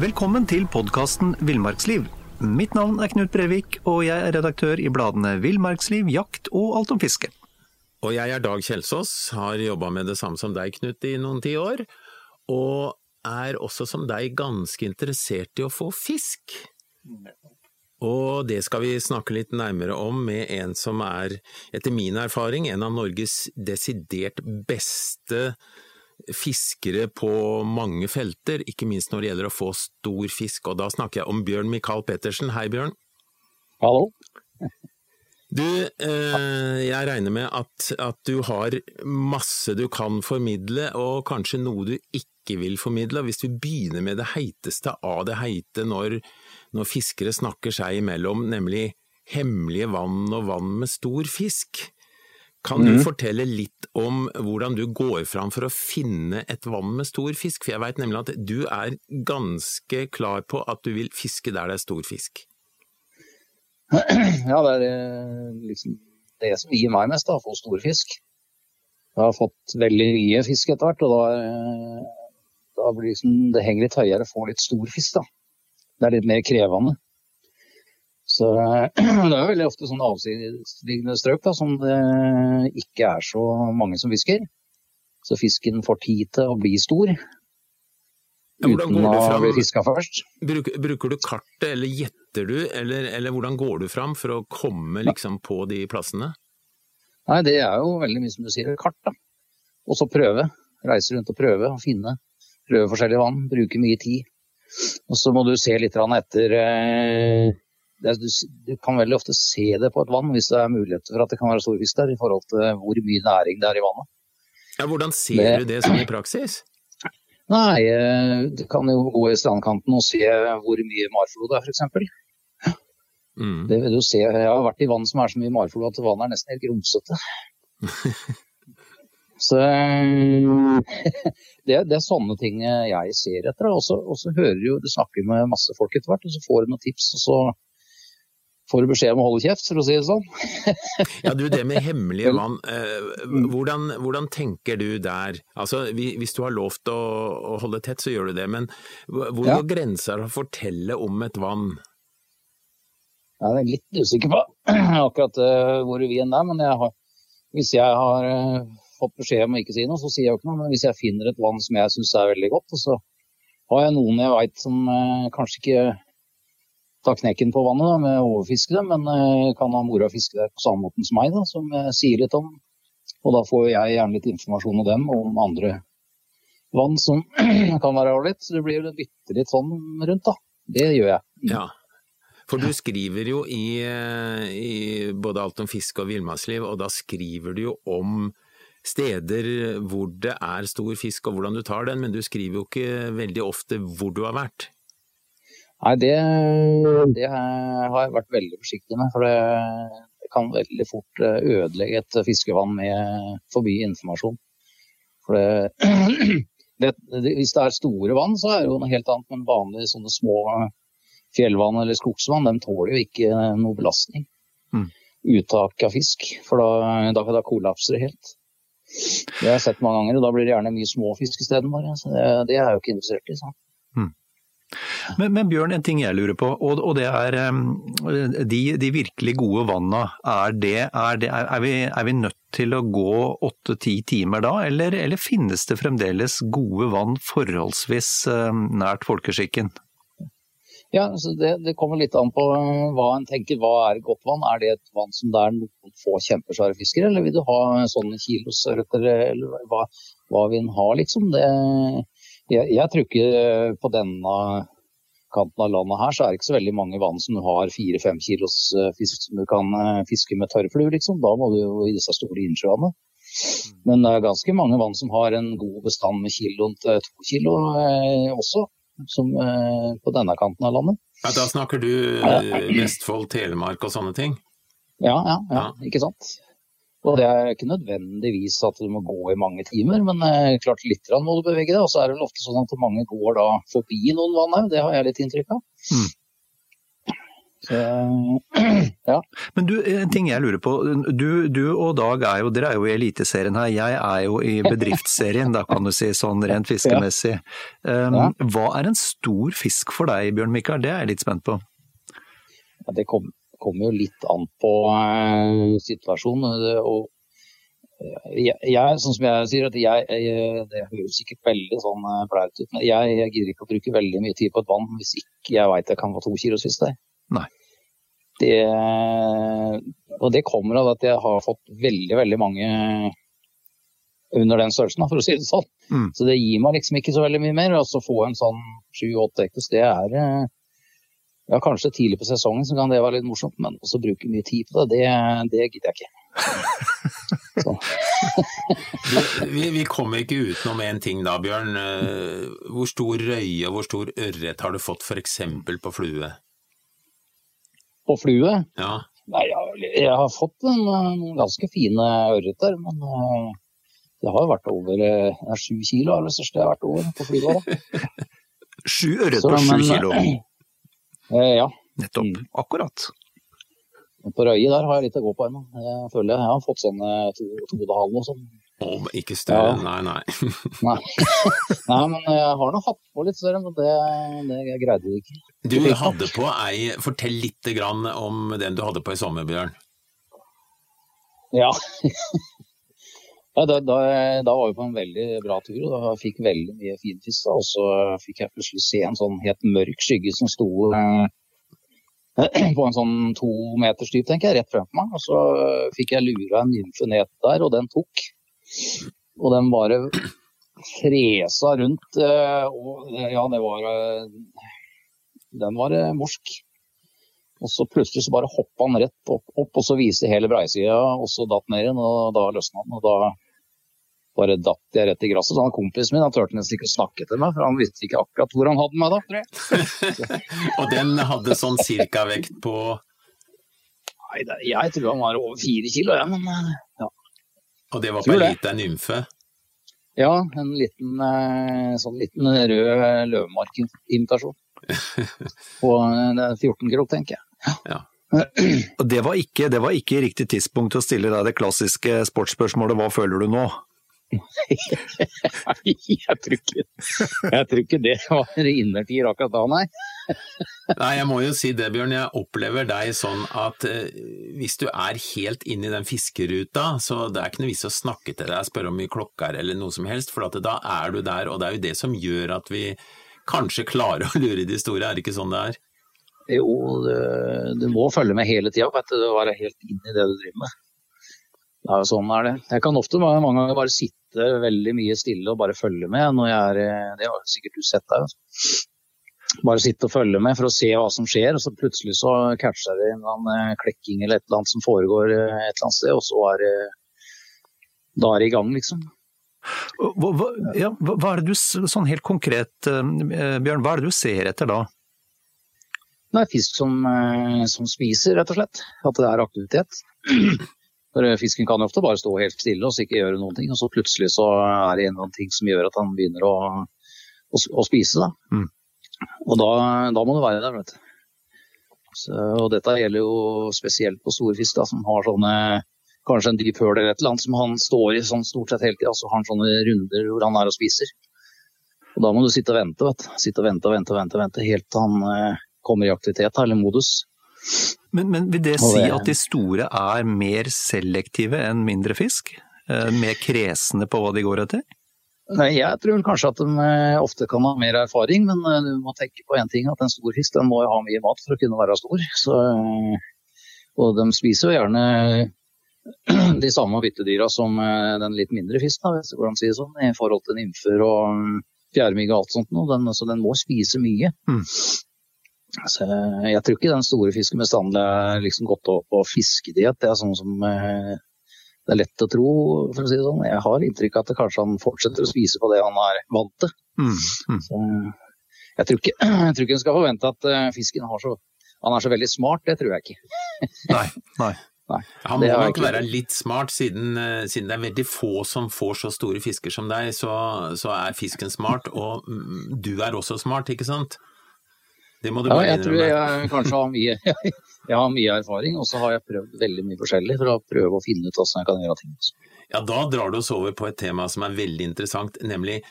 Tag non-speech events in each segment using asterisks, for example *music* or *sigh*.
Velkommen til podkasten Villmarksliv. Mitt navn er Knut Brevik, og jeg er redaktør i bladene Villmarksliv, Jakt og Alt om fiske. Og jeg er Dag Kjelsås, har jobba med det samme som deg, Knut, i noen tiår. Og er også som deg ganske interessert i å få fisk. Og det skal vi snakke litt nærmere om med en som er, etter min erfaring, en av Norges desidert beste fiskere på mange felter, ikke minst når det gjelder å få stor fisk. Og da snakker jeg om Bjørn Mikael Pettersen. Hei, Bjørn. Hallo. Du, eh, jeg regner med at, at, du har masse du kan formidle, og kanskje noe du ikke vil formidle. Hvis vi begynner med det heiteste av det heite når, når fiskere snakker seg imellom, nemlig hemmelige vann og vann med stor fisk. Kan du mm. fortelle litt om hvordan du går fram for å finne et vann med stor fisk? For jeg veit nemlig at du er ganske klar på at du vil fiske der det er stor fisk. *clears throat* Ja, det er eh, liksom det som gir meg mest, da, å få stor fisk. Jeg har fått veldig mye fisk etter hvert, og da, eh, da blir liksom, det henger litt høyere å få litt stor fisk. da. Det er litt mer krevende. Så *clears throat* det er jo veldig ofte sånne avsidesliggende strøk da, som det ikke er så mange som fisker. Så fisken får tid til å bli stor. Ja, uten å bli fiska først. Bruker, bruker, du kartet, eller gjetter du, eller, eller, hvordan går du fram for å komme liksom, på de plassene? Nei, det er jo veldig mye som du sier, kart. da. Og så prøve. Reise rundt og prøve og finne. Prøve forskjellige vann. Bruke mye tid. Og så må du se litt etter eh, det, du, du, kan veldig ofte se det på et vann hvis det er mulighet for at det kan være stor fisk der, i forhold til hvor mye næring det er i vannet. Ja, Hvordan ser det, du det sånn i praksis? Nei, eh, Du kan jo gå i strandkanten og se hvor mye marflod det er, f.eks. Mm. Det vil du se. Jeg har vært i vann som er så mye marflod at vannet er nesten helt grumsete. *laughs* Så *laughs* det, det, er sånne ting jeg ser etter. Og så hører jo, du snakker med masse folk etter hvert, og så får du noen tips. og så får du beskjed om å holde kjeft, for å si det sånn. ja, du, Det med hemmelige *laughs* vann, eh, hvordan, hvordan, tenker du der? Altså, Hvis du har lovt å, å, holde tett, så gjør du det, men hvor ja. går grensa å fortelle om et vann? Jeg er litt usikker på *clears throat* akkurat uh, hvor vi er men jeg har, hvis jeg har uh, fått beskjed om å ikke si noe, så sier jeg jo ikke noe. Men hvis jeg finner et vann som jeg syns er veldig godt, så har jeg noen jeg veit som kanskje ikke ta knekken på vannet da, med å overfiske det, men uh, kan ha mora fiske der på samme måten som meg, da, som jeg sier litt om. Og da får jeg gjerne litt informasjon om dem og om andre vann som *clears throat* kan være ålreit. Så det blir bitte litt sånn rundt, da. Det gjør jeg. Ja. For du skriver jo i, eh, i både Alt om fiske og villmannsliv, og da skriver du jo om steder hvor det er stor fisk og hvordan du tar den, men du skriver jo ikke veldig ofte hvor du har vært. Nei, det, det, har jeg vært veldig forsiktig med. For det, det kan veldig fort eh, ødelegge et fiskevann med for mye informasjon. For det, hvis det er store vann, så er det jo noe helt annet. Men vanlige sånne små fjellvann eller skogsvann, de tåler jo ikke noe belastning. Mm. Uttak av fisk. For da, da, da kollapser det helt. Det har jeg sett mange ganger, og da blir det gjerne mye små fisk isteden. Det, det er jeg jo ikke interessert i. sånn. Men, men, Bjørn, en ting jeg lurer på, og, og det er de, de, virkelig gode vanna. Er, det, er, det, er, vi, er, vi, nødt til å gå åtte-ti timer da, eller, eller, finnes det fremdeles gode vann forholdsvis eh, nært folkeskikken? Ja, det, det, kommer litt an på hva en tenker. Hva er godt vann? Er det et vann som det er noen få kjempesvære fisker, eller vil du ha sånne kilosørreter, eller hva, hva vil en ha, liksom? Det, jeg, jeg tror ikke på denne kanten av landet her, så er det ikke så veldig mange vann som har fire-fem kilos eh, fisk som du kan eh, fiske med tørrflue, liksom. Da må du jo i disse store innsjøene. Men det er ganske mange vann som har en god bestand med kiloen til to kilo eh, også, som eh, på denne kanten av landet. Ja, da snakker du eh, Vestfold, Telemark og sånne ting? Ja, ja, ja, ja. ikke sant. Og Det er ikke nødvendigvis at du må gå i mange timer, men eh, klart litt må du bevege deg. Og så er det vel ofte sånn at mange går da forbi noen vann òg, det har jeg litt inntrykk av. Mm. Så, *clears throat* ja. Men du, en ting jeg lurer på. Du, du, og Dag er jo, dere er jo i Eliteserien her. Jeg er jo i bedriftsserien, da kan du si sånn rent fiskemessig. Um, ja. Hva er en stor fisk for deg, Bjørn Mikael? Det er jeg litt spent på. Ja, det kommer kommer jo litt an på uh, situasjonen. og eh, jeg, jeg, sånn som jeg sier, at jeg, jeg, det høres sikkert veldig sånn flaut ut, men jeg, jeg gidder ikke å bruke veldig mye tid på et vann hvis ikke jeg veit jeg kan få to kilos fisk der. Nei. Det, og det kommer av at jeg har fått veldig, veldig mange under den størrelsen, for å si det sånn. Mm. Så det gir meg liksom ikke så veldig mye mer. Og så få en sånn sju-åtte ektes, det er ja, kanskje tidlig på sesongen så kan det være litt morsomt, men også bruke mye tid på det, det, det gidder jeg ikke. *laughs* vi, vi, kommer ikke utenom én ting da, Bjørn. Eh, hvor stor røye og hvor stor ørret har du fått f.eks. på flue? På flue? Ja. Nei, jeg, jeg, har fått en, en ganske fine ørreter, men uh, det har vært over uh, sju kilo, er det største jeg har vært over på flua. *laughs* sju ørret på sju kilo? *clears throat* Eh, ja. Nettopp. Mm. Akkurat. På Røye der har jeg litt å gå på ennå. Jeg føler jeg har fått sånn to, todehalv og sånn. Oh, ikke større, ja. nei, nei. *laughs* nei. nei. men jeg har nå hatt på litt større, men det, det greide jeg ikke. Du hadde på ei, fortell litt grann om den du hadde på i sommer, Bjørn. Ja. Ja da, da, da, var vi på en veldig bra tur, og da fikk veldig mye finfisk. Og så fikk jeg plutselig se en sånn helt mørk skygge som sto eh, *clears throat* på en sånn to meters dyp, tenker jeg, rett fremfor meg. Og så fikk jeg lura en nymfe ned der, og den tok. Og den bare fresa rundt. Eh, og ja, det var eh, Den var eh, morsk. Og så plutselig så bare hoppa han rett opp, opp og så viste hele breisida, og så datt ned igjen. Og da løsna han. Og da bare datt jeg rett i gresset. Så han kompisen min han turte nesten ikke å snakke til meg, for han visste ikke akkurat hvor han hadde meg da, tror jeg. *laughs* og den hadde sånn cirka-vekt på Nei, jeg tror han var over fire kilo, ja, men eh, ja. Og det var på ei lita nymfe? Ja, en liten, eh, sånn liten rød løvemark-invitasjon. *laughs* på 14 eh, krok, tenker jeg. Ja. Og det var, ikke, det var ikke riktig tidspunkt å stille deg det klassiske sportsspørsmålet 'hva føler du nå'? jeg, tror ikke, jeg tror ikke det var innertier akkurat da, nei. nei, jeg må jo si det, Bjørn. Jeg opplever deg sånn at eh, hvis du er helt inn i den fiskeruta, så det er ikke noe vits å snakke til deg, spørre om mye klokka er eller noe som helst, for da er du der. Og det er jo det som gjør at vi kanskje klarer å lure de store, er det ikke sånn det er? Jo, du, må følge med hele tida, være helt inn i det du driver med. Ja, sånn er det. Jeg kan ofte mange ganger bare sitte veldig mye stille og bare følge med når jeg er eh, Det har sikkert du sett der. Altså. Bare sitte og følge med for å se hva som skjer, og så plutselig så catcher det en annen klekking eller et eller annet som foregår eh, et eller annet sted, og så er det Da er det i gang, liksom. Hva, hva, ja, hva er det du, sånn helt konkret, eh, Bjørn, hva er det du ser etter da? Det er fisk som, som spiser, rett og slett. At det er aktivitet. *clears throat* For Fisken kan jo ofte bare stå helt stille og ikke gjøre noen ting, og så plutselig så er det en eller annen ting som gjør at han begynner å, å, å spise. Da. Mm. Og da, da, må du være der, vet du. Så, og dette gjelder jo spesielt på store fisk da, som har sånne kanskje en dyp høl eller et eller annet som han står i sånn stort sett hele tida. Så har han sånne runder hvor han er og spiser. Og Da må du sitte og vente vet du. Sitte og vente og vente og vente, vente helt til han eh, kommer i aktivitet eller modus. Men, men vil det si at de store er mer selektive enn mindre fisk? Eh, mer kresne på hva de går etter? Nei, Jeg tror kanskje at de eh, ofte kan ha mer erfaring, men eh, du må tenke på én ting. At en stor fisk den må ha mye mat for å kunne være stor. Så, og de spiser jo gjerne *clears throat* de samme byttedyra som den litt mindre fisken, hvis det går an å si det sånn, i forhold til nymfer og fjærmygg og alt sånt. Den, så den må spise mye. Mm. Så jeg tror ikke den store fisken bestandig er liksom gått opp på fiskediett. Det er sånn som eh, det er lett å tro, for å si det sånn. Jeg har inntrykk av at kanskje han fortsetter å spise på det han er vant til. Mm, mm. Så jeg tror, ikke, *clears throat* jeg tror ikke en skal forvente at eh, fisken så, han er så veldig smart, det tror jeg ikke. nei, nei. *laughs* Nei, han må nok være litt smart, siden, eh, siden, det er veldig få som får så store fisker som deg, så, så er fisken smart. Og mm, du er også smart, ikke sant? Det må du bare ja, jeg tror jeg kanskje har mye, *laughs* jeg har mye erfaring, og så har jeg prøvd veldig mye forskjellig for å prøve å finne ut hvordan jeg kan gjøre ting. Ja, Da drar du oss over på et tema som er veldig interessant, nemlig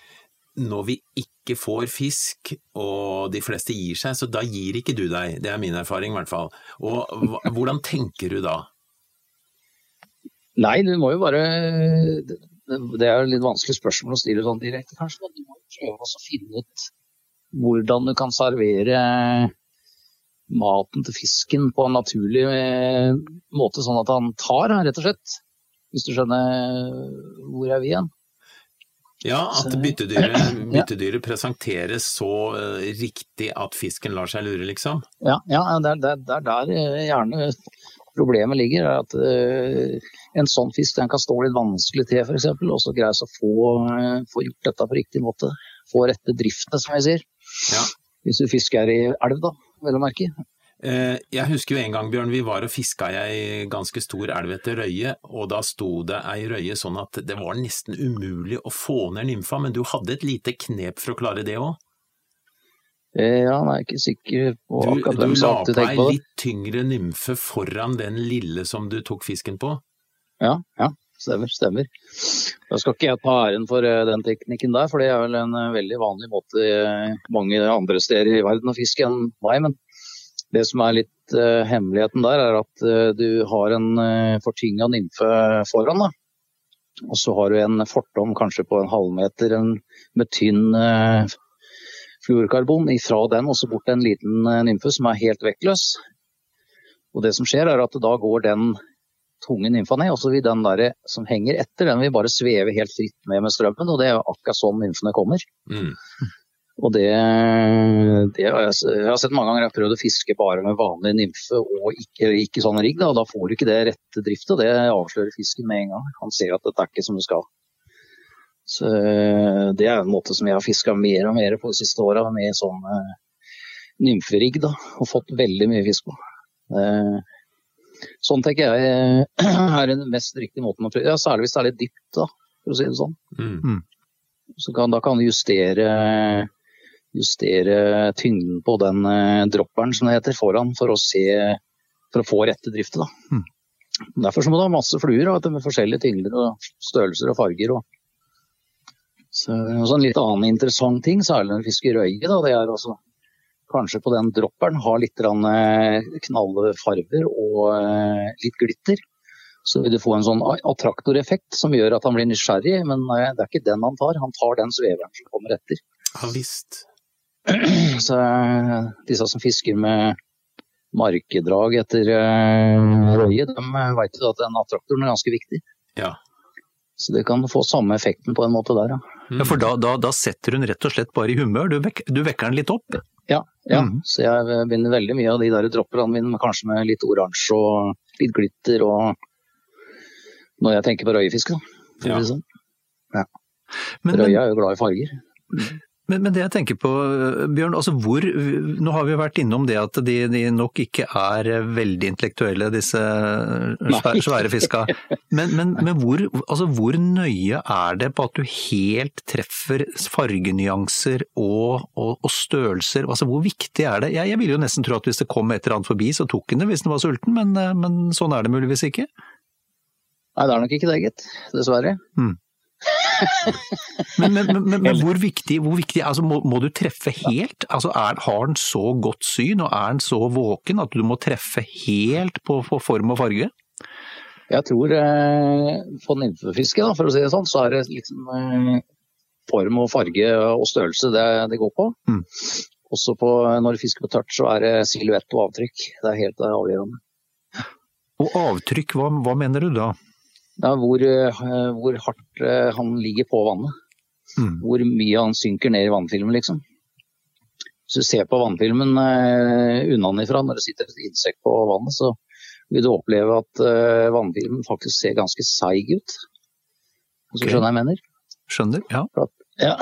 når vi ikke får fisk og de fleste gir seg, så da gir ikke du deg. Det er min erfaring i hvert fall. Og hvordan tenker du da? Nei, du må jo bare Det er jo litt vanskelig spørsmål å stille sånn direkte, kanskje, men du må jo prøve å finne ut hvordan du kan servere maten til fisken på en naturlig eh, måte, sånn at han tar, rett og slett. Hvis du skjønner hvor er vi igjen. Ja, at byttedyret, *clears throat* *clears throat* byttedyret presenteres så riktig at fisken lar seg lure, liksom? Ja, ja det er der, der, eh, gjerne problemet ligger. er at En sånn fisk den kan stå litt vanskelig til, f.eks., og så greies å få, få, gjort dette på riktig måte. Få rette driftene, som jeg sier. Ja. Hvis du fisker i elv, da, vel å merke. Eh, jeg husker jo en gang, Bjørn, vi var og fiska i ei ganske stor elv etter røye, og da sto det ei røye sånn at det var nesten umulig å få ned nymfa, men du hadde et lite knep for å klare det òg? Eh, ja, jeg er ikke sikker på akkurat hvem som Du la på ei litt tyngre nymfe foran den lille som du tok fisken på? Ja, ja. Stemmer, stemmer. Da skal ikke jeg ta æren for eh, den teknikken der, for det er vel en eh, veldig vanlig måte eh, mange andre steder i verden å fiske enn meg. Men det som er litt uh, hemmeligheten der, er at uh, du har en uh, fortynga nymfe foran. da. Og så har du en fortom kanskje på en halvmeter med tynn uh, fluorkarbon ifra den og så bort til en liten nymfe som er helt vektløs. Og det som skjer er at da går den tunge nymfa ned, og så vil den der som henger etter, den vil bare sveve helt fritt med med strømmen. og Det er akkurat sånn nymfene kommer. Mm. Og det, det har jeg, har sett mange ganger jeg har prøvd å fiske bare med vanlig nymfe og ikke, ikke sånn rigg. Da, og da får du ikke det rette driftet, det avslører fisken med en gang. Han ser at dette er ikke som det skal. Så Det er en måte som jeg har fiska mer og mer på de siste åra, med sånn uh, nymferigg. da, Og fått veldig mye fisk på. Uh, Sånn tenker jeg eh, *clears throat* er den mest riktige måten å prøve. Ja, særlig hvis det er litt dypt, da, for å si det sånn. Mm. mm. Så kan, da kan du justere, justere tyngden på den eh, dropperen som det heter, foran for å, se, for å få rette driftet. Da. Mm. Derfor så må du ha masse fluer da, med forskjellige tyngder og størrelser og farger. Og. Så, en litt annen interessant ting, særlig når du fisker røye, da, det er altså kanskje på den dropperen har litt eh, knallfarver og eh, litt glitter. Så vil du få en sånn attraktoreffekt som gjør at han blir nysgjerrig, men det er ikke den han tar. Han tar den sveveren som kommer etter. Ja, visst. *clears throat* Så eh, disse som fisker med markedrag etter røye, de vet jo at den attraktoren er ganske viktig. Ja. Så det kan få samme effekten på en måte der, ja. ja for da, da, da, setter hun rett og slett bare i humør, du, vek, du vekker den litt opp? Ja. Mm. så jeg vinner veldig mye av de der dropperne mine, kanskje med litt oransje og litt glitter og Når jeg tenker på røyefiske, da. Ja. Sånn. Ja. Røya er jo glad i farger. Men, men, det jeg tenker på, Bjørn, altså hvor Nå har vi vært innom det at de, de nok ikke er veldig intellektuelle, disse svære, svære fiska. Men, men, men hvor, altså hvor, nøye er det på at du helt treffer fargenyanser og, og, og størrelser? Altså hvor viktig er det? Jeg, jeg ville jo nesten tro at hvis det kom et eller annet forbi, så tok den det hvis den var sulten, men, men sånn er det muligvis ikke? Nei, det er nok ikke det, gitt. Dessverre. Mm. Men, men, men, men, hvor viktig, hvor viktig altså må, må, du treffe helt? Altså er, har den så godt syn og er den så våken at du må treffe helt på, på form og farge? Jeg tror eh, på nymfefiske, for å si det sånn, så er det liksom eh, form og farge og størrelse det, det går på. Mm. Også på, når du fisker på tørt, så er det silhuett og avtrykk. Det er helt avgjørende. Og avtrykk, hva, hva mener du da? Ja, hvor, eh, hvor, hardt eh, han ligger på vannet. Mm. Hvor mye han synker ned i vannfilmen, liksom. Hvis du ser på vannfilmen uh, unnafra når det sitter et insekt på vannet, så vil du oppleve at uh, vannfilmen faktisk ser ganske seig ut. Hvis okay. du skjønner hva jeg mener? Skjønner, ja. For, at, *clears throat* ja,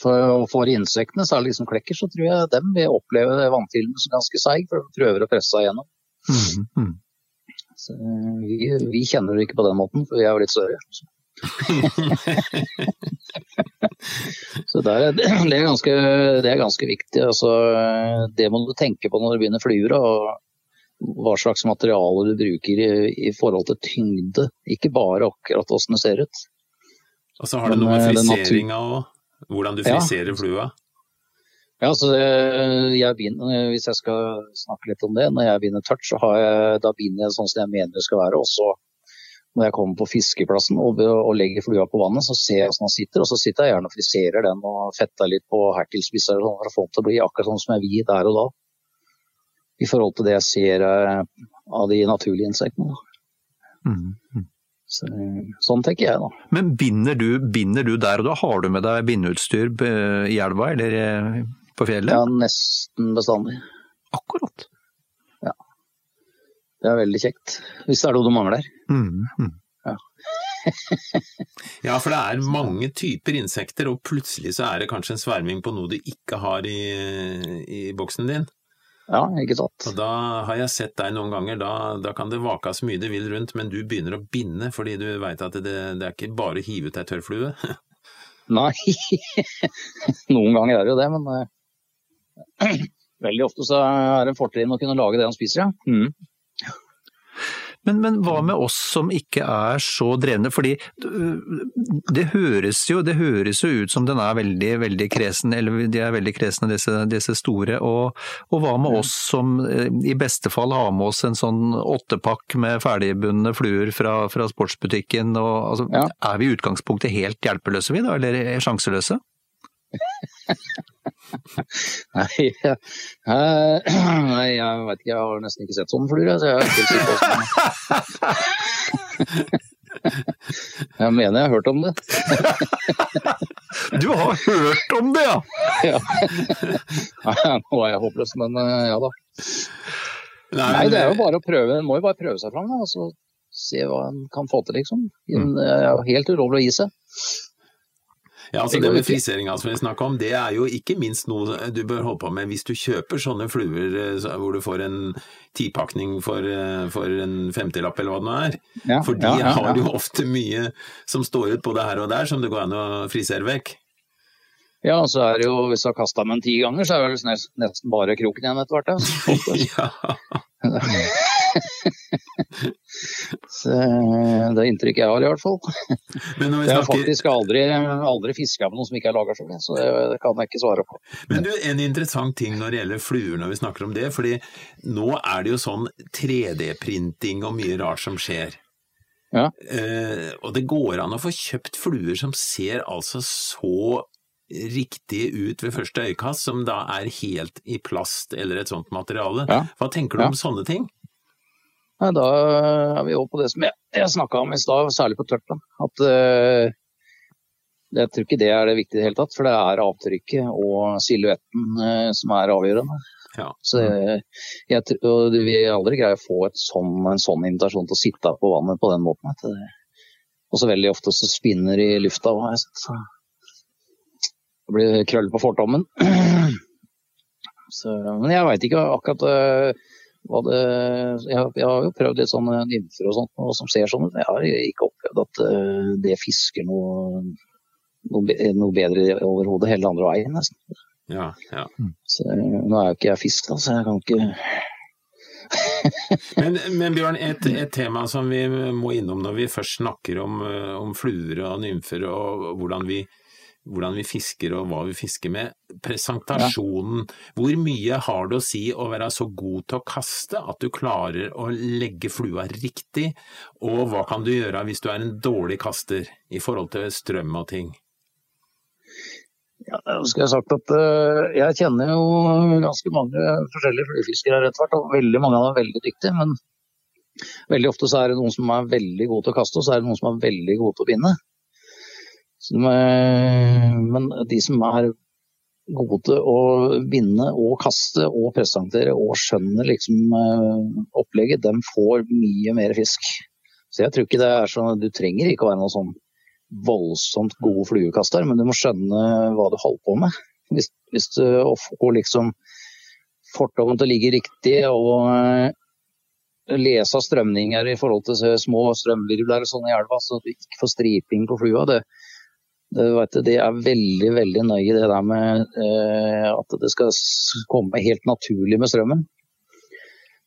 for, for insektene, særlig de som klekker, så tror jeg dem vil oppleve vannfilmen som ganske seig, for de prøver å presse seg gjennom. Mm, mm. Så vi, vi, kjenner det ikke på den måten, for vi er jo litt større. *laughs* så det er, det, er ganske, det er, ganske, viktig. Altså, det må du tenke på når du begynner flyvere. og Hva slags materiale du bruker i, i forhold til tyngde, ikke bare akkurat hvordan det ser ut. Og så har det noe med eh, friseringa og hvordan du friserer ja. flua? Ja, så jeg begynner, Hvis jeg skal snakke litt om det, når jeg begynner tørt, så jeg, da begynner jeg sånn som jeg mener det skal være. Også når jeg kommer på fiskeplassen og, og legger flua på vannet, så ser jeg hvordan han sitter. Og så sitter jeg gjerne og friserer den og fetter litt på hertilspisser sånn, for å få den til å bli akkurat sånn som jeg vil der og da. I forhold til det jeg ser eh, av de naturlige insektene. Mm, mm. Så, sånn tenker jeg da. Men binder du, binder du der og da? Har du med deg bindeutstyr eh, i elva, eller eh, på fjellet? Ja, nesten bestandig. Akkurat. Ja. Det er veldig kjekt. Hvis det er noe du mangler. Mm, mm. Ja. *laughs* ja, for det er mange typer insekter, og plutselig så er det kanskje en sverming på noe du ikke har i, i boksen din. Ja, ikke sant. Og da har jeg sett deg noen ganger, da, da kan det vakas mye det vil rundt, men du begynner å binde fordi du veit at det, det, er ikke bare å hive ut ei tørrflue? *laughs* Nei, *laughs* noen ganger er det jo det, men uh, *clears throat* Veldig ofte så er det fortrinn å kunne lage det han spiser, ja. Mm. Men, men, hva med oss som ikke er så drevne? Fordi det høres jo, det høres jo ut som den er veldig, veldig kresen, eller de er veldig kresne disse, disse store. Og, og, hva med oss som eh, i beste fall har med oss en sånn åttepakk med ferdigbundne fluer fra, fra sportsbutikken? Og, altså, ja. Er vi i utgangspunktet helt hjelpeløse vi da, eller sjanseløse? *laughs* nei, jeg, nei, jeg vet ikke. Jeg har nesten ikke sett sånne fluer, så jeg er ikke sikker Jeg mener jeg har hørt om det. du har hørt om det, ja? ja. Nå er jeg håpløs, men eh, ja da. Nei, nei, det er jo bare å prøve. En må jo bare prøve seg fram. og så se hva en kan få til, liksom. Mm. Det er jo helt ulovlig å gi seg. Ja, altså Det med friseringa som vi snakka om, det er jo ikke minst noe du bør holde på med hvis du kjøper sånne fluer eh, hvor du får en tipakning for, eh, for en femtilapp eller hva det nå er. Ja, For de ja, ja, har jo ofte mye som står ut både her og der som det går an å frisere vekk. Ja, så er det jo, hvis du har kasta dem den ti ganger, så er det nesten bare kroken igjen etter hvert. *laughs* Ja. Så, det er inntrykket jeg har, i hvert fall. Men. Jeg har faktisk aldri, aldri fiska med noen som ikke er laga sjøl, så det kan jeg ikke svare på. Men du, En interessant ting når det gjelder fluer når vi snakker om det, fordi nå er det jo sånn 3D-printing og mye rart som skjer. Ja. Eh, og det går an å få kjøpt fluer som ser altså så riktige ut ved første øyekast, som da er helt i plast eller et sånt materiale. Ja. Hva tenker du ja. om sånne ting? Nei, da er vi over på det som jeg, jeg snakka om i stad, særlig på tørt. At uh, jeg tror ikke det er det viktige i det hele tatt, for det er avtrykket og silhuetten uh, som er avgjørende. Ja. Så jeg tror Du vil aldri greie å få sånn, en sånn invitasjon til å sitte på vannet på den måten. Og så veldig ofte så spinner i lufta. Så det blir krøll på fortommen. *clears throat* Så, men jeg veit ikke akkurat uh, hva det jeg, jeg, har jo prøvd litt sånne nymfer og sånt og som ser sånn ut. Jeg har ikke opplevd at uh, det fisker noe, noe, noe bedre overhodet hele andre veien, nesten. Ja, ja. Så, nå er jo ikke jeg fisk, da, så jeg kan ikke *laughs* men, men, Bjørn, et, et, tema som vi må innom når vi først snakker om, eh, om fluer og nymfer og hvordan vi, hvordan vi, fisker og hva vi fisker med. Presentasjonen, ja. hvor mye har det å si å være så god til å kaste at du klarer å legge flua riktig, og hva kan du gjøre hvis du er en dårlig kaster i forhold til strøm og ting? Ja, jeg uh, jeg kjenner jo ganske mange forskjellige fluefiskere hvert, og veldig mange av dem er veldig dyktige. Men veldig ofte så er det noen som er veldig gode til å kaste, og så er det noen som er veldig gode til å binde. De, men de som er gode til å binde og kaste og presentere og skjønner liksom uh, opplegget, dem får mye mer fisk. Så jeg tror ikke det er sånn Du trenger ikke å være noe sånn voldsomt god fluekaster, men du må skjønne hva du holder på med. Hvis, hvis du får liksom fortoven til å ligge riktig og uh, lese strømninger i forhold til små strømvirvler sånn i elva, så du ikke får striping på flua. Det, det, du, det er veldig veldig nøye det der med eh, at det skal komme helt naturlig med strømmen.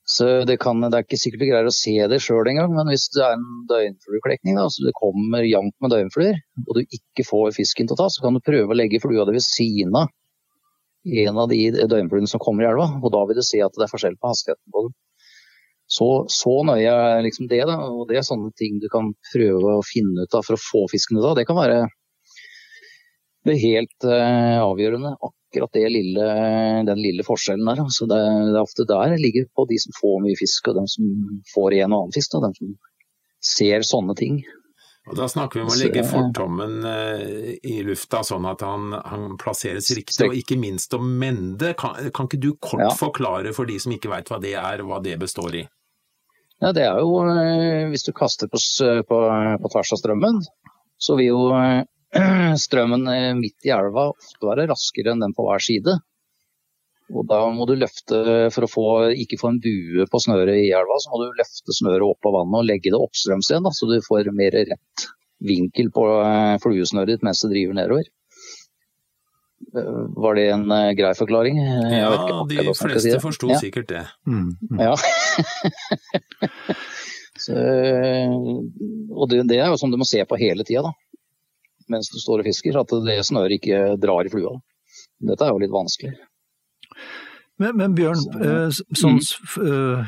Så det, kan, det, er ikke sikkert du greier å se det sjøl engang, men hvis det er en døgnflueklekning, så det kommer jevnt med døgnfluer, og du ikke får fisken til å ta, så kan du prøve å legge flua di ved siden av en av de døgnfluene som kommer i elva, og da vil du se at det er forskjell på hastigheten på dem. Så, så nøye er liksom det, da, og det er sånne ting du kan prøve å finne ut av for å få fisken ut av. Det kan være det er helt uh, avgjørende akkurat lille, den lille forskjellen der. Altså det, det, er ofte der det ligger på de som får mye fisk, og de som får en og annen fisk. Og de som ser sånne ting. Og Da snakker vi om å legge fortommen uh, i lufta sånn at han, han plasseres riktig, og ikke minst om mende. Kan, kan, ikke du kort ja. forklare for de som ikke veit hva det er, hva det består i? Ja, Det er jo, hvis du kaster på, på, på tvers av strømmen, så vil jo *clears throat* strømmen eh, midt i elva ofte være raskere enn den på hver side. Og da må du løfte, For å få, ikke få en bue på snøret i elva, så må du løfte snøret opp av vannet og legge det oppstrøms igjen, da, så du får mer rett vinkel på eh, fluesnøret ditt mens det driver nedover. Eh, var det en grei forklaring? Ja, de fleste si forsto ja. sikkert det. Mm, mm. Ja. *laughs* så, og det, det, er jo som du må se på hele tida, da mens du står og fisker, at det snøret ikke drar i flua. Dette er jo litt vanskelig. Men, men Bjørn, så, eh, sånn, mm.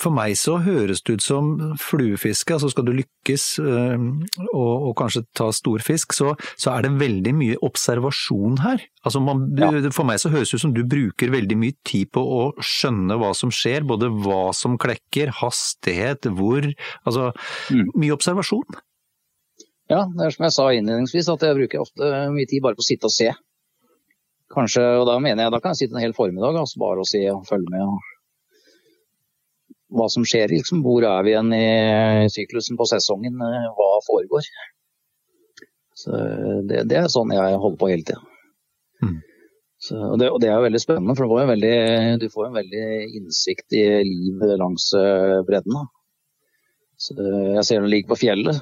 for meg så høres det ut som fluefiske, altså skal du lykkes eh, og, og kanskje ta stor fisk, så, så, er det veldig mye observasjon her. Altså man, ja. For meg så høres det ut som du bruker veldig mye tid på å skjønne hva som skjer, både hva som klekker, hastighet, hvor, altså mm. mye observasjon. Ja, det er som jeg sa innledningsvis, at jeg bruker ofte mye tid bare på å sitte og se. Kanskje, og da mener jeg da kan jeg sitte en hel formiddag altså bare og se og følge med. Og hva som skjer, liksom. Hvor er vi igjen i syklusen på sesongen? Hva foregår? Så det, det er sånn jeg holder på hele tida. Mm. og, det, og det er veldig spennende, for får veldig, du får en veldig innsikt i livet langs eh, bredden. Da. Så jeg ser den ligger på fjellet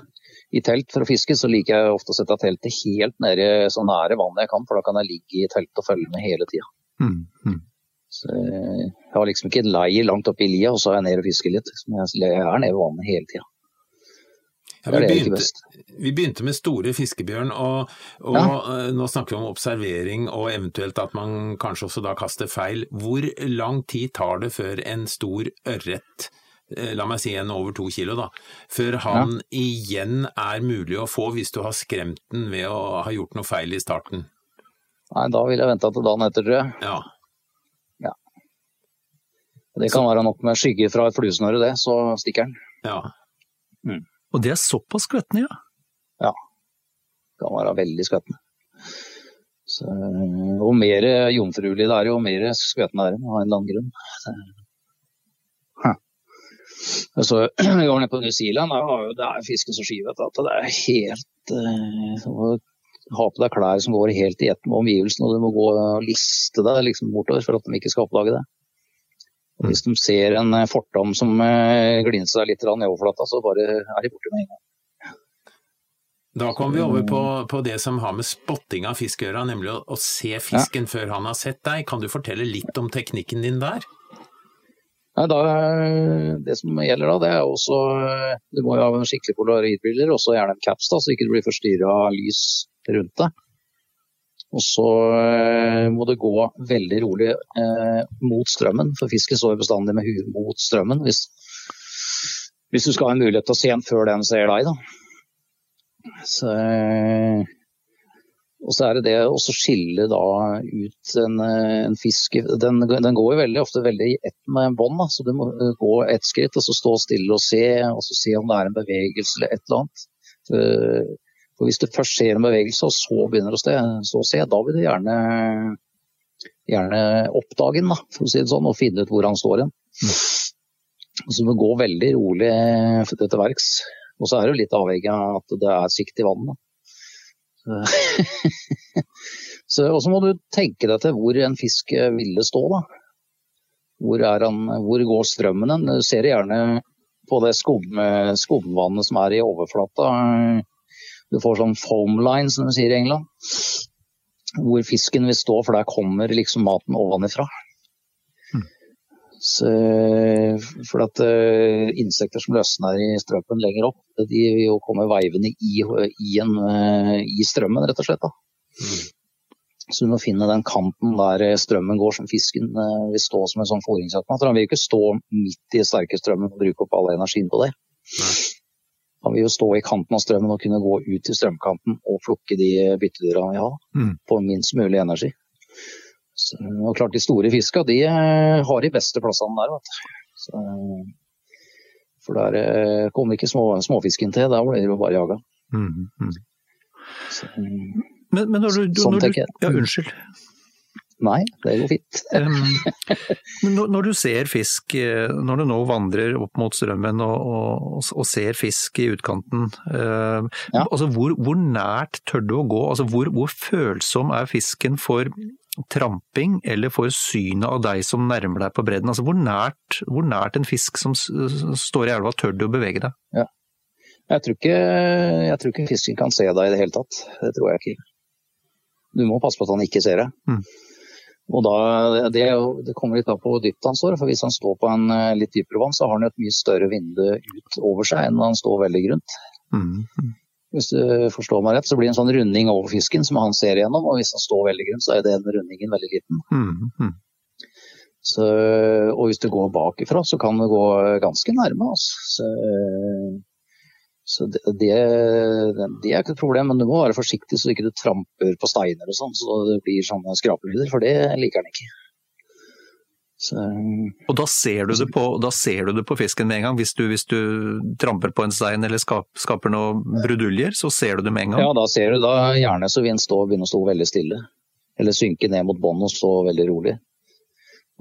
i telt for å fiske, så liker jeg ofte å sette teltet helt nede så nære vannet jeg kan, for da kan jeg ligge i teltet og følge med hele tida. Mm, mm. jeg har liksom ikke en leir langt oppe i lia, og så er jeg nede og fisker litt. Jeg er nede ved vannet hele tida. Ja, vi, begynte, vi, begynte, med store fiskebjørn, og, og ja. Eh, nå snakker vi om observering og eventuelt at man kanskje også da kaster feil. Hvor lang tid tar det før en stor ørret Eh, la meg si en over to kilo, da, før han ja. igjen er mulig å få hvis du har skremt den ved å ha gjort noe feil i starten? Nei, da vil jeg vente til dagen etter, tror jeg. Ja. ja. Det kan så... være nok med skygge fra et fluesnøre, det, så stikker den. Ja. Mm. Og det er såpass skvettende, ja? Ja. Det kan være veldig skvettende. Så, og mer jomfruelig det er, jo mer skvettende er det av en eller annen grunn. Så *clears throat* jeg var nede på New Zealand, det er fisken så skivet at det er helt uh, må ha på deg klær som går helt i ett med omgivelsene, og du må gå og liste deg liksom bortover for at de ikke skal oppdage det. Og hvis de ser en eh, fortom som glinser deg litt i overflata, så bare er de borte med en gang. Da kommer vi over på, på, det som har med spotting av fisk å gjøre, nemlig å, å se fisken ja. før han har sett deg. Kan du fortelle litt om teknikken din der? Ja, da, det som gjelder da, det er også Du må jo ha skikkelig polaroidbriller, og gjerne en caps, da, så ikke du blir forstyrra av lys rundt deg. Og så eh, må det gå veldig rolig eh, mot strømmen, for fisken står bestandig med huet mot strømmen. Hvis, hvis, du skal ha en mulighet til å se den før den ser deg, da. Så, eh, og så er det det å skille da ut en, eh, en fisk den, den, går jo veldig ofte veldig i ett med en bånd, så du må gå ett skritt og så stå stille og se, og så se om det er en bevegelse eller et eller annet. For, for Hvis du først ser en bevegelse, og så begynner å se, da vil du gjerne, gjerne oppdage den, for å si det sånn, og finne ut hvor han står hen. Mm. Så du må gå veldig rolig etter verks. Og så er det litt avhengig av at det er sikt i vannet. *laughs* Og så må du tenke deg til hvor en fisk ville stå. da. Hvor, han, hvor går strømmen hen? Du ser gjerne på det skum, skumvannet som er i overflata du får sånn foam line, som de sier i England. Hvor fisken vil stå, for der kommer liksom maten ovenifra. Så, for at uh, insekter som løsner i strømmen lenger opp, de vil jo komme veivende i, i, en, uh, i strømmen, rett og slett. Mm. Så du må finne den kanten der strømmen går, som fisken vil stå som en sånn fôringsautomat. Han vil ikke stå midt i sterke strømmen og bruke opp all energien på det. Han vil jo stå i kanten av strømmen og kunne gå ut til strømkanten og plukke de byttedyra vi har, mm. på minst mulig energi. Så, og klart De store fiska de eh, har de beste plassene der. vet du. Så, for der eh, kommer ikke små, småfisken til, der blir det bare jaga. Mm, mm. Så, men, men når du, sånn når du, ja, unnskyld. Nei, det går fint. *laughs* um, når du ser fisk, eh, når du nå vandrer opp mot strømmen og, og, og ser fisk i utkanten, uh, ja. altså hvor, hvor, nært tør du å gå? Altså hvor, hvor, følsom er fisken for tramping eller får synet av deg som nærmer deg på bredden? Altså hvor nært, hvor nært en fisk som står i elva, tør du å bevege deg? Ja. Jeg, tror ikke, jeg tror ikke fisken kan se deg i det hele tatt. Det tror jeg ikke. Du må passe på at han ikke ser deg. Mm. Og da, det, det, kommer litt av på hvor dypt han står. for Hvis han står på en eh, litt dypere vann, så har han et mye større vindu ut over seg enn når han står veldig grunt. Mm. Hvis du forstår meg rett, så blir det en sånn runding over fisken som han ser igjennom. Og hvis han står veldig grunt, så er den rundingen veldig liten. Mm. Så, og hvis du går bakifra, så kan du gå ganske nærme. Altså. Så, så det, det, det, er ikke et problem, men du må være forsiktig så du ikke tramper på steiner og sånn, så det blir sånne skrapelyder, for det liker han ikke. Så, og da ser, på, da ser, du det på, fisken med en gang? Hvis du, hvis du tramper på en stein eller skap, skaper noen bruduljer, så ser du det med en gang? Ja, da ser du da gjerne så vil den stå, begynne å stå veldig stille. Eller synke ned mot båndet og stå veldig rolig.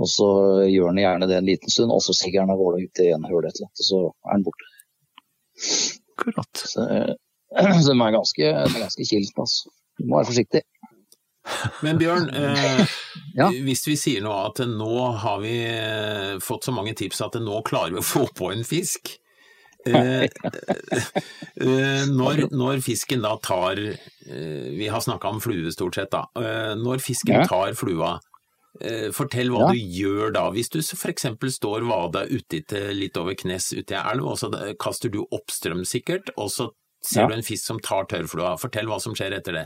Og så gjør den gjerne det en liten stund, og så stiger den av gårde ut i en høl et eller annet, og så er den borte. Akkurat. Så, *clears throat* så den er ganske, ganske kilt, altså. Du må være forsiktig. Men Bjørn, *laughs* eh, ja. hvis vi sier nå at nå har vi eh, fått så mange tips at nå klarer vi å få på en fisk. *laughs* Eh, eh, når, når, fisken da tar eh, Vi har snakka om flue stort sett, da. Eh, når fisken tar flua, Eh, fortell hva ja. du gjør da, hvis du f.eks. står vada uti til litt over knes uti ei elv, og så kaster du oppstrøm sikkert, og så ser ja. du en fisk som tar tørrflua. Fortell hva som skjer etter det.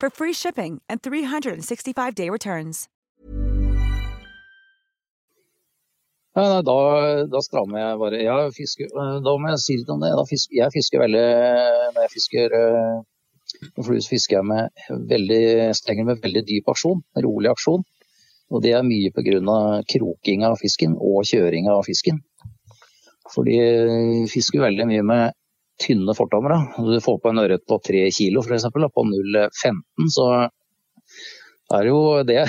for free shipping and 365-day returns. Ja, nei, da, da strammer jeg bare. Jeg fisker, da må jeg si litt om det. Fisker, jeg fisker veldig Når jeg fisker med flue, fisker jeg med veldig stenger med veldig dyp aksjon. Rolig aksjon. Og det er mye pga. kroking av fisken og kjøring av fisken. Fordi jeg fisker veldig mye med tynne fortommere. Du får på en ørret på tre kilo f.eks. på 0,15, så er jo det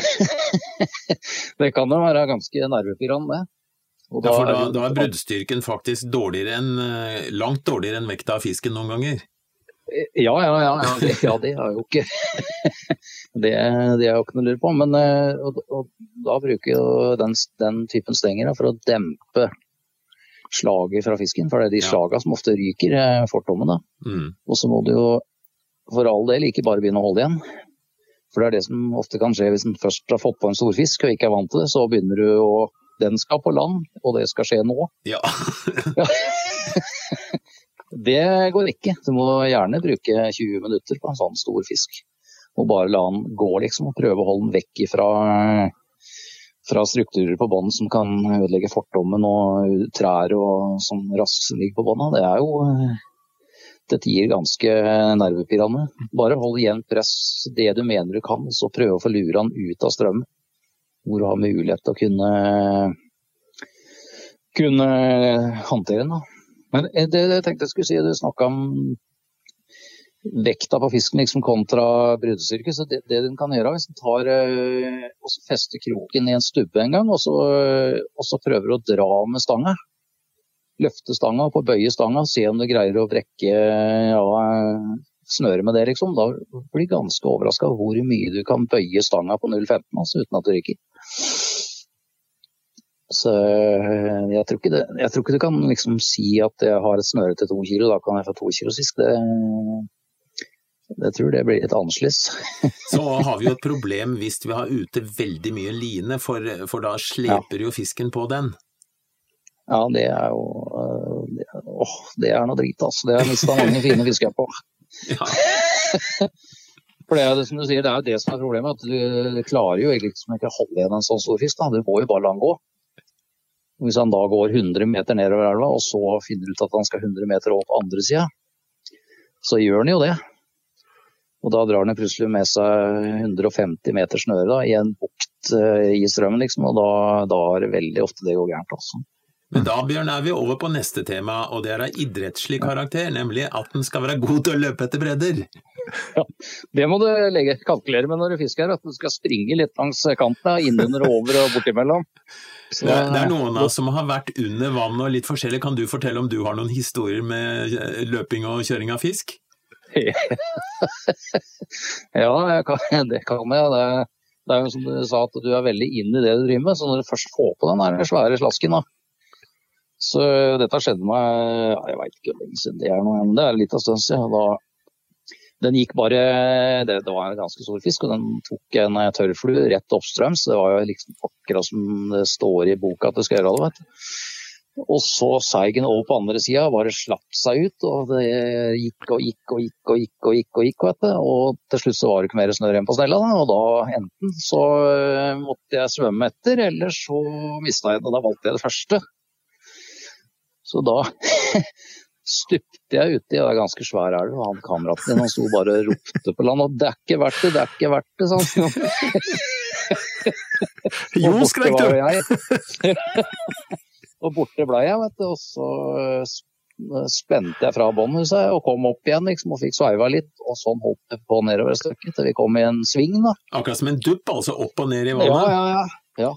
*laughs* Det kan jo være ganske nervepirrende, det. Da, ja, for da, da, er bruddstyrken faktisk dårligere enn, eh, langt dårligere enn vekta av fisken noen ganger? Ja, ja, ja. ja, det, ja det er jo ikke *laughs* Det, det er jo ikke noe å lure på. Men eh, og, og, da bruker jo den, den typen stenger for å dempe slaget fra fisken. For det er de ja. slagene som ofte ryker eh, fortommene. Mm. Og så må du jo for all del ikke bare begynne å holde igjen. For det er det som ofte kan skje hvis en først har fått på en storfisk og ikke er vant til det. Så begynner du å den skal på land, og det skal skje nå. Ja. det går ikke. Du må gjerne bruke 20 minutter på en sånn stor fisk. Og bare la den gå, liksom. Og prøve å holde den vekk fra, fra strukturer på bånn som kan ødelegge fortommen og trær og som raskt ligger på bånda. Det er jo dette gir ganske nervepirrende. Bare hold igjen press det du mener du kan, så prøve å få lura han ut av strømmen hvor du har mulighet til å kunne, kunne håndtere den. Men det, det jeg tenkte jeg skulle si, du snakka om vekta på fisken liksom kontra brudestyrke. Så det, det den kan gjøre, hvis den tar eh, og fester kroken i en stubbe en gang, og så, og så prøver å dra med stanga. Løfte stanga og bøye stanga, se om du greier å brekke ja, snøret med det, liksom. Da blir du ganske overraska hvor mye du kan bøye stanga på 0,15 altså, uten at du ryker. Så eh, jeg tror, det, jeg tror, ikke du kan liksom si at jeg har et snøre til to kilo, da kan jeg få to kilo fisk. Det, jeg tror det blir litt annerledes. *laughs* Så har vi jo et problem hvis vi har ute veldig mye line, for, for da sleper ja. jo fisken på den. Ja, det er jo eh, det, åh, det er noe drit, altså. Det har jeg mista mange fine fisker på. *laughs* Ja. *laughs* For det er det som du sier, det er jo det som er problemet. at Du klarer jo egentlig ikke å holde igjen en sånn stor fisk. Da. Du må jo bare la den gå. Hvis han da går 100 meter nedover elva, og så finner ut at han skal 100 meter opp andre sida, så gjør han jo det. Og da drar den plutselig med seg 150 meter snøre da, i en bukt uh, i strømmen, liksom. Og da, da er det veldig ofte det går gærent, også. Men da Bjørn, er vi over på neste tema, og det er av idrettslig karakter, nemlig at den skal være god til å løpe etter bredder. Ja, Det må du legge, kalkulere med når du fisker, at du skal springe litt langs kanten, innunder og over og bortimellom. Så, det, er, det, er, noen av oss som har vært under vann og litt forskjellig. Kan du fortelle om du har noen historier med løping og kjøring av fisk? *laughs* ja, kan, det kan jeg. Det, det, er jo som du sa, at du er veldig inn i det du driver med. Så når du først får på den der svære slasken, da, så dette skjedde meg jeg veit ikke hvor lenge siden det er, men det er litt av stund siden. Da, den gikk bare det, det, var en ganske stor fisk, og den tok en tørrflue rett oppstrøms. Det var jo liksom akkurat som det står i boka at det skal gjøre det. vet du. Og så Seigen over på andre sida, bare slapp seg ut. Og det gikk og gikk og gikk og gikk. Og gikk og gikk, vet du. Og til slutt så var det ikke mer snørr igjen på snella. Da. Og da enten så måtte jeg svømme etter, eller så mista jeg den. Og da valgte jeg det første. Så da *laughs* stupte jeg uti, og det er ganske svær elv, og han kameraten din han sto bare og ropte på land og 'det er ikke verdt det, det er ikke verdt det', sånn. jo, skrek du! Og borte ble jeg, vet du. Og så spente jeg fra båndet og kom opp igjen liksom, og fikk sveiva litt. Og sånn holdt det på nedover et stykke til vi kom i en sving. da. Akkurat som en dupp, altså opp og ned i vannet? Ja, ja, ja. ja.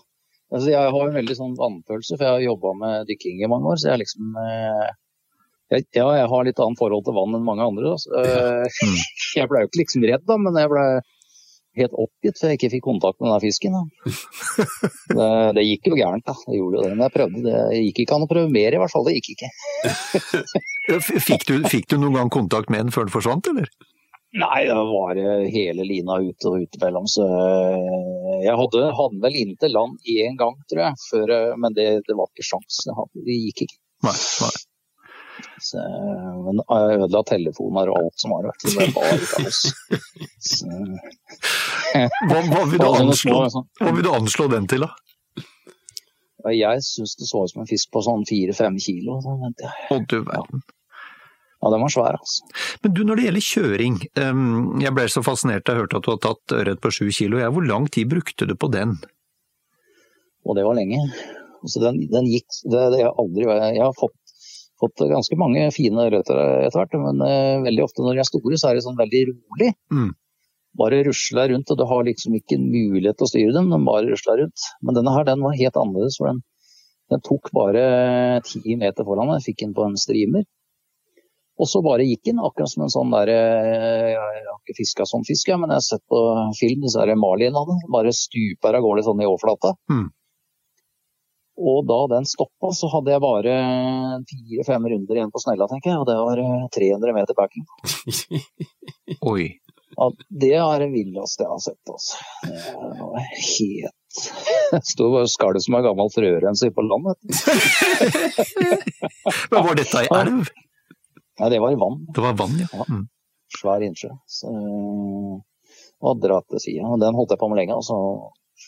Altså, jeg har en veldig sånn vannfølelse, for jeg har jobba med dykking i mange år. Så jeg liksom eh, jeg, Ja, jeg har litt annet forhold til vann enn mange andre. Altså. Eh, mm. *laughs* jeg ble jo ikke liksom redd, da, men jeg ble helt oppgitt for jeg ikke fikk kontakt med den fisken. *laughs* Det, det, gikk jo gærent, da. Det gjorde jo det. Men jeg prøvde. Det gikk ikke an å prøve mer, i hvert fall. Det gikk ikke. *laughs* fikk, du, fikk du noen gang kontakt med den før den forsvant, eller? Nei, det var hele lina ute og ute mellom. Så eh, jeg hadde, hadde vel inn til land én gang, tror jeg. Før, eh, men det, det, var ikke sjans. Det gikk ikke. Nei, nei. Så, men jeg ødela telefoner og alt som var. Det var bare kaos. Hva, hva, vil du anslå, hva vil du anslå den til, da? Jeg syns det så ut som en fisk på sånn fire-fem kilo. Å, du verden. Ja, den var svær, altså. Men du, når det gjelder kjøring, um, jeg ble så fascinert da jeg hørte at du har tatt ørret på sju kilo. Hvor lang tid brukte du på den? Og det var lenge. Altså, den, den gikk det, det jeg, aldri, jeg har fått, fått ganske mange fine røtter etter hvert, men uh, veldig ofte når de er store, så er de sånn veldig rolig. Mm. Bare rusler rundt, og du har liksom ikke mulighet til å styre dem, de bare rusler rundt. Men denne her, den var helt annerledes, for den, den tok bare ti meter foran meg. Fikk den på en streamer. Og så bare gikk den, akkurat som en sånn der Jeg har ikke fiska sånn fisk, men jeg har sett på film disse av marlinene. Bare stuper av gårde sånn i overflata. Mm. Og da den stoppa, så hadde jeg bare fire-fem runder igjen på snella, tenker jeg. Og det var 300 meter backing. *laughs* Oi. Ja, det er det villeste jeg har sett. Altså. Det var helt sto bare skalv som en gammel frørenser på land. *laughs* Men var dette ei elv? Nei, det var i vann. Det var vann, ja. ja. Svær innsjø. Så, og dratt til sida. Den holdt jeg på med lenge. Og så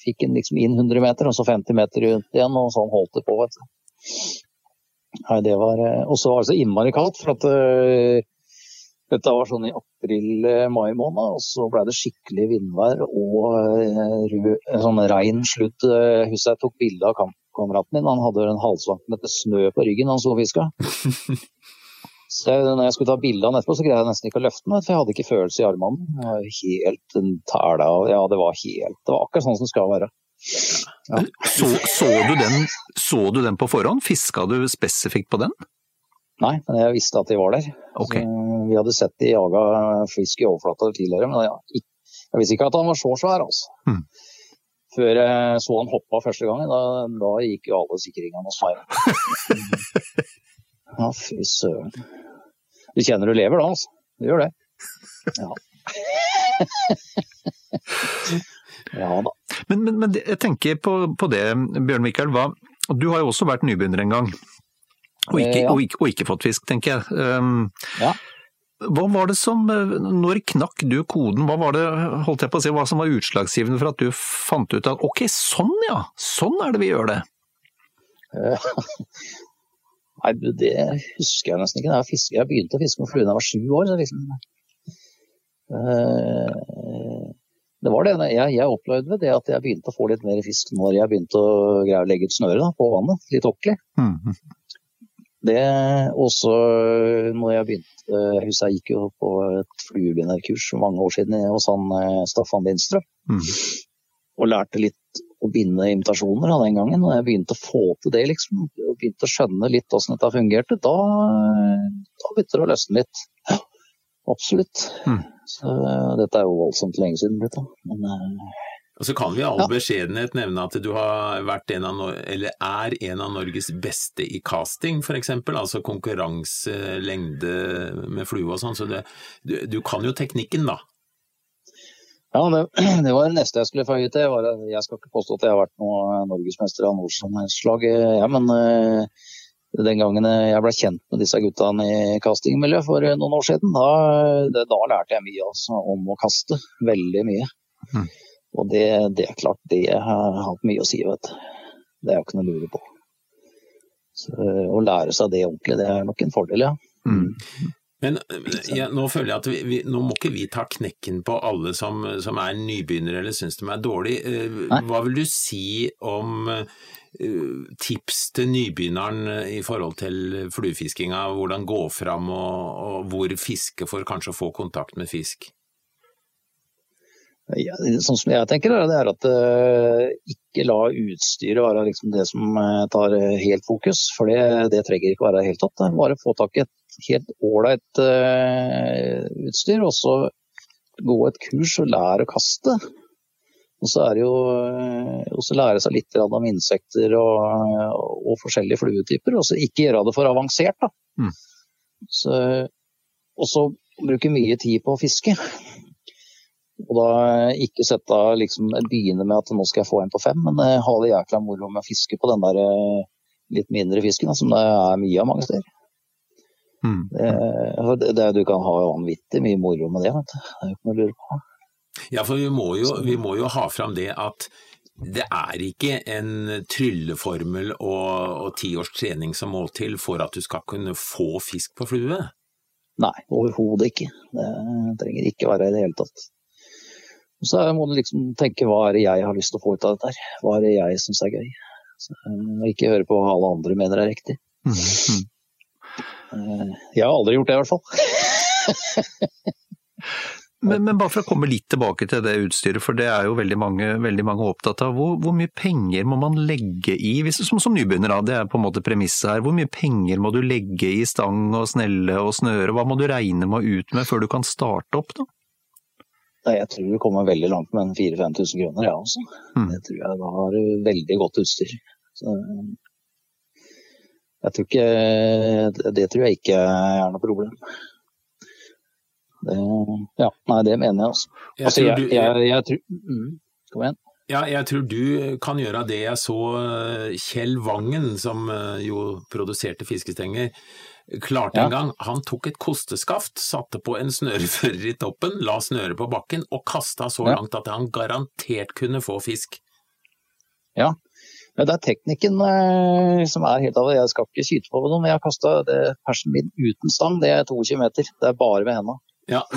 fikk den liksom inn 100 meter, og så 50 meter rundt igjen, og sånn holdt det på. vet du. Nei, det var Og så var det så innmari kaldt, for at uh, dette var sånn i april-mai måned, og så ble det skikkelig vindvær og uh, sånn rein slutt. Uh, husker jeg tok bilde av kampkameraten min, han hadde en halvcentimeter snø på ryggen han sto og fiska. *laughs* Så jeg, når jeg skulle ta bilde av den etterpå, så greide jeg nesten ikke å løfte den, for jeg hadde ikke følelse i armene. Helt tæla Ja, det var helt Det var akkurat sånn som det skal være. Ja. Så, så, du den, så du den på forhånd? Fiska du spesifikt på den? Nei, men jeg visste at de var der. Okay. Så vi hadde sett de jaga fisk i overflata tidligere, men jeg, jeg visste ikke at han var så svær, altså. Hmm. Før jeg så han hoppa første gangen, da, da gikk jo alle sikringene hos *laughs* meg. Ja, fy søren. Du kjenner du lever da, altså. Du gjør det. Ja. *laughs* ja da. Men, men, men jeg tenker på, på det, Bjørn Mikael. Hva, du har jo også vært nybegynner en gang. Og ikke, Eh, ja. og, ikke, og ikke fått fisk, tenker jeg. Um, Ja. Hva var det som, Når knakk du koden? Hva var det holdt jeg på å si, hva som var utslagsgivende for at du fant ut at ok, sånn ja, sånn er det vi gjør det? *laughs* Nei, det husker jeg nesten ikke. Jeg, fisker, jeg begynte å fiske med flue da jeg var sju år. Så liksom, det var det. Jeg, jeg opplevde det at jeg begynte å få litt mer fisk når jeg begynte å greie å legge ut snøret da, på vannet. Litt ordentlig. Mm. Det også når jeg begynte husker jeg gikk jo på et fluebinderkurs for mange år siden hos han eh, Staffan Lindstrøm. Mm. Og lærte litt å binde invitasjoner da, den gangen. Og jeg begynte å få til det, liksom. Og begynte å skjønne litt hvordan dette fungerte. Da, da begynte det å løsne litt. Ja, absolutt. Mm. Så eh, dette er jo voldsomt lenge siden blitt, da. Men eh, Og så kan vi i all Ja. beskjedenhet nevne at du har vært en av, eller er en av Norges beste i casting, f.eks. Altså konkurranselengde med flue og sånn. Så det, du, du kan jo teknikken, da. Ja, det, *clears throat* det var det neste jeg skulle føye til. Jeg skal ikke påstå at jeg har vært noe norgesmester av slag, ja, men uh, den gangen jeg ble kjent med disse guttene i castingmiljøet for noen år siden, da, da lærte jeg mye altså, om å kaste. Veldig mye. Mm. Og det, det er klart, det har hatt mye å si, vet du. Det er jo ikke noe å lure på. Så, eh, å lære seg det ordentlig, det er nok en fordel, ja. Mm. Men eh, ja, nå føler jeg at vi, vi, nå må ikke vi ta knekken på alle som, som er nybegynnere eller syns de er dårlige. Eh, Hva vil du si om eh, tips til nybegynneren i forhold til fluefiskinga? Hvordan gå fram og, og hvor fiske for kanskje å få kontakt med fisk? Ja, sånn som jeg tenker, er det er at uh, ikke la utstyret være liksom det som tar helt fokus. For det, det trenger ikke være helt tatt. Bare få tak i et helt ålreit eh, utstyr, og så gå et kurs og lære å kaste. Og så er det jo eh, også lære seg litt om insekter og, og forskjellige fluetyper. Og så ikke gjøre det for avansert, da. Mm. Så, og så bruke mye tid på å fiske. Og da ikke sette liksom, begynne med at nå skal jeg få en på fem, men eh, ha det jækla moro med å fiske på den der eh, litt mindre fisken, da, som det er mye av mange steder. Mm. Det, det, det, du kan ha vanvittig mye moro med det, vet du. Det er jo ikke noe å lure på. Ja, for vi må, jo, vi må jo ha fram det at det er ikke en trylleformel og, ti års trening som må til for at du skal kunne få fisk på flue? Nei, overhodet ikke. Det trenger ikke være i det hele tatt. Så må du liksom tenke hva er det jeg har lyst til å få ut av dette her. Hva er det jeg syns er gøy. Så, eh, ikke høre på hva alle andre mener er riktig. Mm, mm. Jeg har aldri gjort det, i hvert fall. *laughs* Men, men, bare for å komme litt tilbake til det utstyret, for det er jo veldig mange, veldig mange opptatt av. Hvor, hvor, mye penger må man legge i, hvis, som, som nybegynner, det er på en måte premisset her. Hvor mye penger må du legge i stang og snelle og snøre, hva må du regne med å ut med før du kan starte opp, da? Jeg tror du kommer veldig langt med 4000-5000 kroner, jeg ja, også. Mm. Det tror jeg da har veldig godt utstyr. Så, jeg tror ikke, det tror jeg ikke er noe problem. Det, ja, nei, det mener jeg også. Jeg altså, jeg, jeg, jeg, tror mm, Kom igjen. Ja, jeg tror du kan gjøre det jeg så eh, Kjell Vangen, som eh, jo produserte fiskestenger, klarte ja. en gang. Han tok et kosteskaft, satte på en snørefører i toppen, la snøret på bakken og kasta så ja. langt at han garantert kunne få fisk. Ja, det er teknikken eh, som er helt av det. Jeg skal ikke skyte på noe, men jeg har kasta persen min uten stang, det er 22 meter. Det er bare med henda. Ja, *laughs*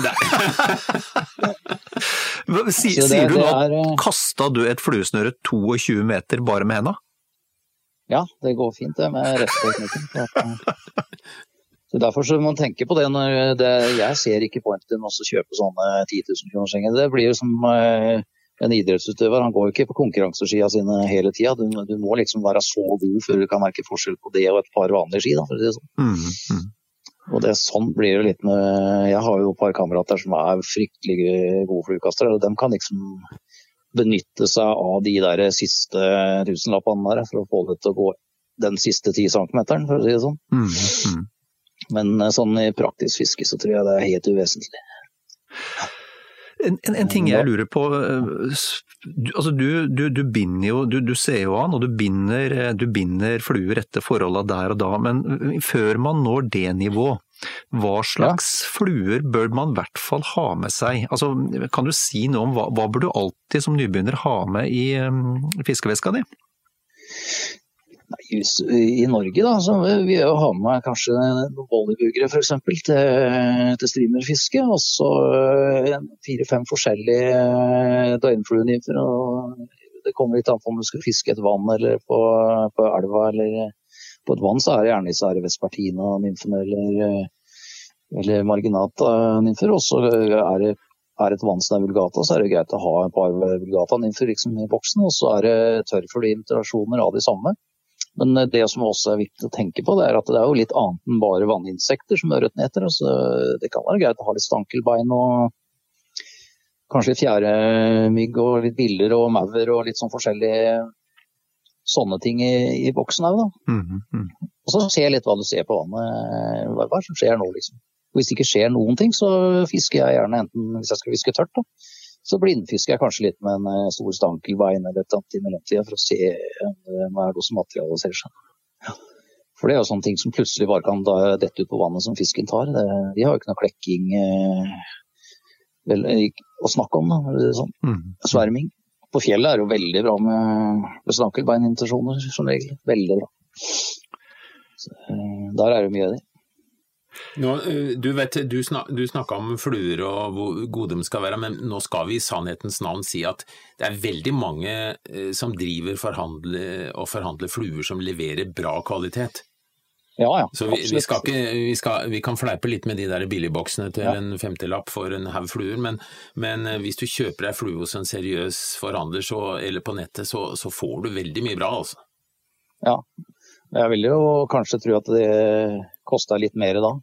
Si, det, sier du nå at eh, kasta du et fluesnøre 22 meter bare med henda? Ja, det går fint det med rettsteknikken. *laughs* Så Derfor så må man tenke på det når det, Jeg ser ikke pointen med å kjøpe sånne 10 000 kroner senger. Det blir jo som uh, en idrettsutøver. Han går jo ikke på konkurranseskia sine hele tida. Du, du, må liksom være så god før du kan merke forskjell på det og et par vanlige ski. Da, for å si det sånn. Mm, mm. Og det, Sånn blir det litt med Jeg har jo et par kamerater som er fryktelig gode fluekastere. og De kan liksom benytte seg av de der siste tusenlappene der for å få det til å gå den siste ti centimeteren, for å si det sånn. Mm, mm. Men eh, sånn i praktisk fiske så tror jeg det er helt uvesentlig. En, en, en, ting jeg lurer på, eh, du, altså du, du, du binder jo, du, ser jo an og du binder, eh, du binder fluer etter forholda der og da, men før man når det nivå, hva slags ja. fluer bør man i hvert fall ha med seg? Altså, kan du si noe om hva, hva bør du alltid som nybegynner ha med i fiskeveska di? I Norge da, så vil vi ha med kanskje volleybuggere f.eks. Til, til streamerfiske. Og så eh, fire-fem forskjellige eh, døgnfluenymfer. Det kommer litt an på om du skal fiske et vann eller på, på elva. eller På et vann så er det gjerne disse vespertina-nymfene eller, eller marginata-nymfer. Og så er det er et vann som er vulgata, så er det greit å ha et par vulgata-nymfer liksom, i boksen. Og så er det tørrflueinterasjoner av de samme. Men eh, det som også er viktig å tenke på, det er at det er jo litt annet enn bare vanninsekter som ørretneter. Altså, det kan være greit å ha litt stankelbein og kanskje fjæremygg og litt biller og maur og litt sånn forskjellige sånne ting i, i boksen òg, da. Mm -hmm. Og så se litt hva du ser på vannet. Hva, hva som skjer nå, liksom. Hvis det ikke skjer noen ting, så fisker jeg gjerne enten hvis jeg skal fiske tørt, da, så blindfisker jeg kanskje litt med en eh, stor stankelbein eller et annet i mellomtida for å se eh, hva er det som materialiserer seg. Ja. For det er jo sånne ting som plutselig bare kan dette ut på vannet som fisken tar. Det, de har jo ikke noe klekking eh, vel, å snakke om, da. Sånn. Mm. Sverming. På fjellet er det jo veldig bra med, med stankelbeinintentasjoner som regel. Veldig bra. Så, eh, der er det mye av det. Nå, eh, du vet, du, snak, du snakka om fluer og hvor gode de skal være, men nå skal vi i sannhetens navn si at det er veldig mange eh, som driver forhandle, og forhandler fluer som leverer bra kvalitet. Ja, ja, Så vi, vi, ikke, vi, skal, vi, kan fleipe litt med de der billigboksene til ja. en femtilapp for en haug fluer, men, men, eh, hvis du kjøper deg flue hos en seriøs forhandler så, eller på nettet, så, så, får du veldig mye bra, altså. Ja, jeg vil jo kanskje tro at det koster litt mer da.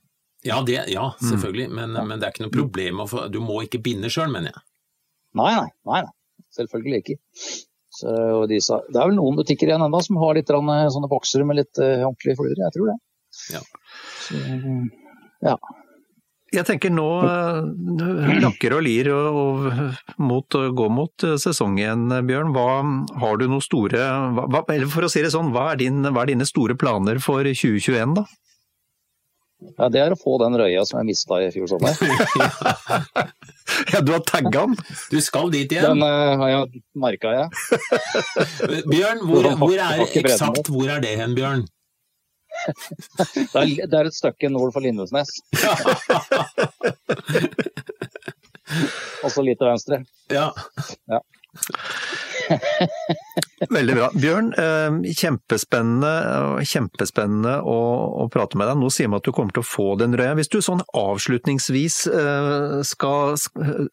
Ja, det, ja mm. selvfølgelig, men, ja. men, det er ikke noe problem å få Du må ikke binde sjøl, mener jeg. Nei, nei, nei, nei. Selvfølgelig ikke. Så, de, det er vel noen butikker igjen ennå som har litt sånne boksere med litt uh, ordentlige fluer, jeg tror det. Ja. Så, ja. Jeg tenker nå uh, lakker og lir og, og mot, gå mot sesongen, sesong igjen, Bjørn. Hva, har du noen store hva, Eller for å si det sånn, hva er, din, hva er dine store planer for 2021 da? Ja, Det er å få den røya som jeg mista i fjor sommer. *laughs* Ja, du har tagga den? Du skal dit igjen. Den uh, har jeg merka, jeg. *laughs* Bjørn, hvor, hvor er eksakt hvor er det hen, Bjørn? *laughs* Det er, det er et stykke nord for Lindesnes. Og så litt til venstre. Ja. Veldig bra. Bjørn, eh, kjempespennende, kjempespennende å, å prate med deg. Nå sier vi at du kommer til å få den røya. Hvis du sånn avslutningsvis eh, skal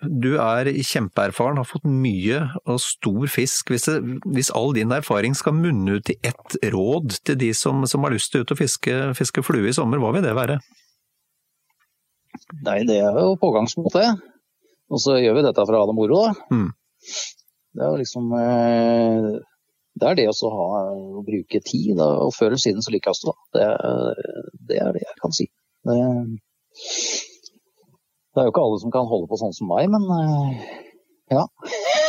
Du er kjempeerfaren, har fått mye og stor fisk. Hvis, det, hvis all din erfaring skal munne ut i ett råd til de som, som har lyst til ut og fiske, fiske flue i sommer, hva vil det være? Nei, det er jo pågangsmåte. Og så gjør vi dette for å ha det moro, da. Mm. Det er jo liksom eh, Det er det å ha å bruke tid. Da. Og før eller siden så du, da. Det, er- det er det jeg kan si. Det, det er jo ikke alle som kan holde på sånn som meg, men eh, ja.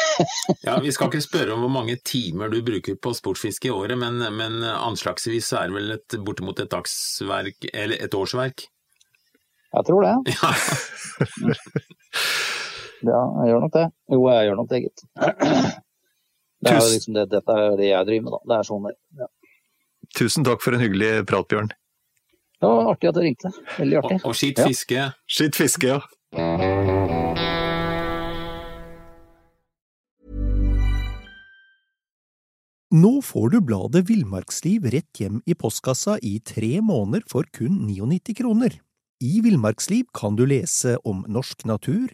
*laughs* ja, Vi skal ikke spørre om hvor mange timer du bruker på sportsfiske i året, men, men anslagsvis er det vel et, bortimot et dagsverk, eller et årsverk? Jeg tror det. *laughs* Ja. Ja, jeg gjør nok det. Jo, jeg gjør nok det, gitt. Det er jo liksom det, dette er det jeg driver med, da. Det er sånn det ja. Tusen takk for en hyggelig prat, Bjørn. Det var artig at du ringte. Veldig artig. Og, og skitt Ja. Skitt fiske, ja. Nå får du bladet Villmarksliv rett hjem i postkassa i tre måneder for kun 99 kroner. I Villmarksliv kan du lese om norsk natur,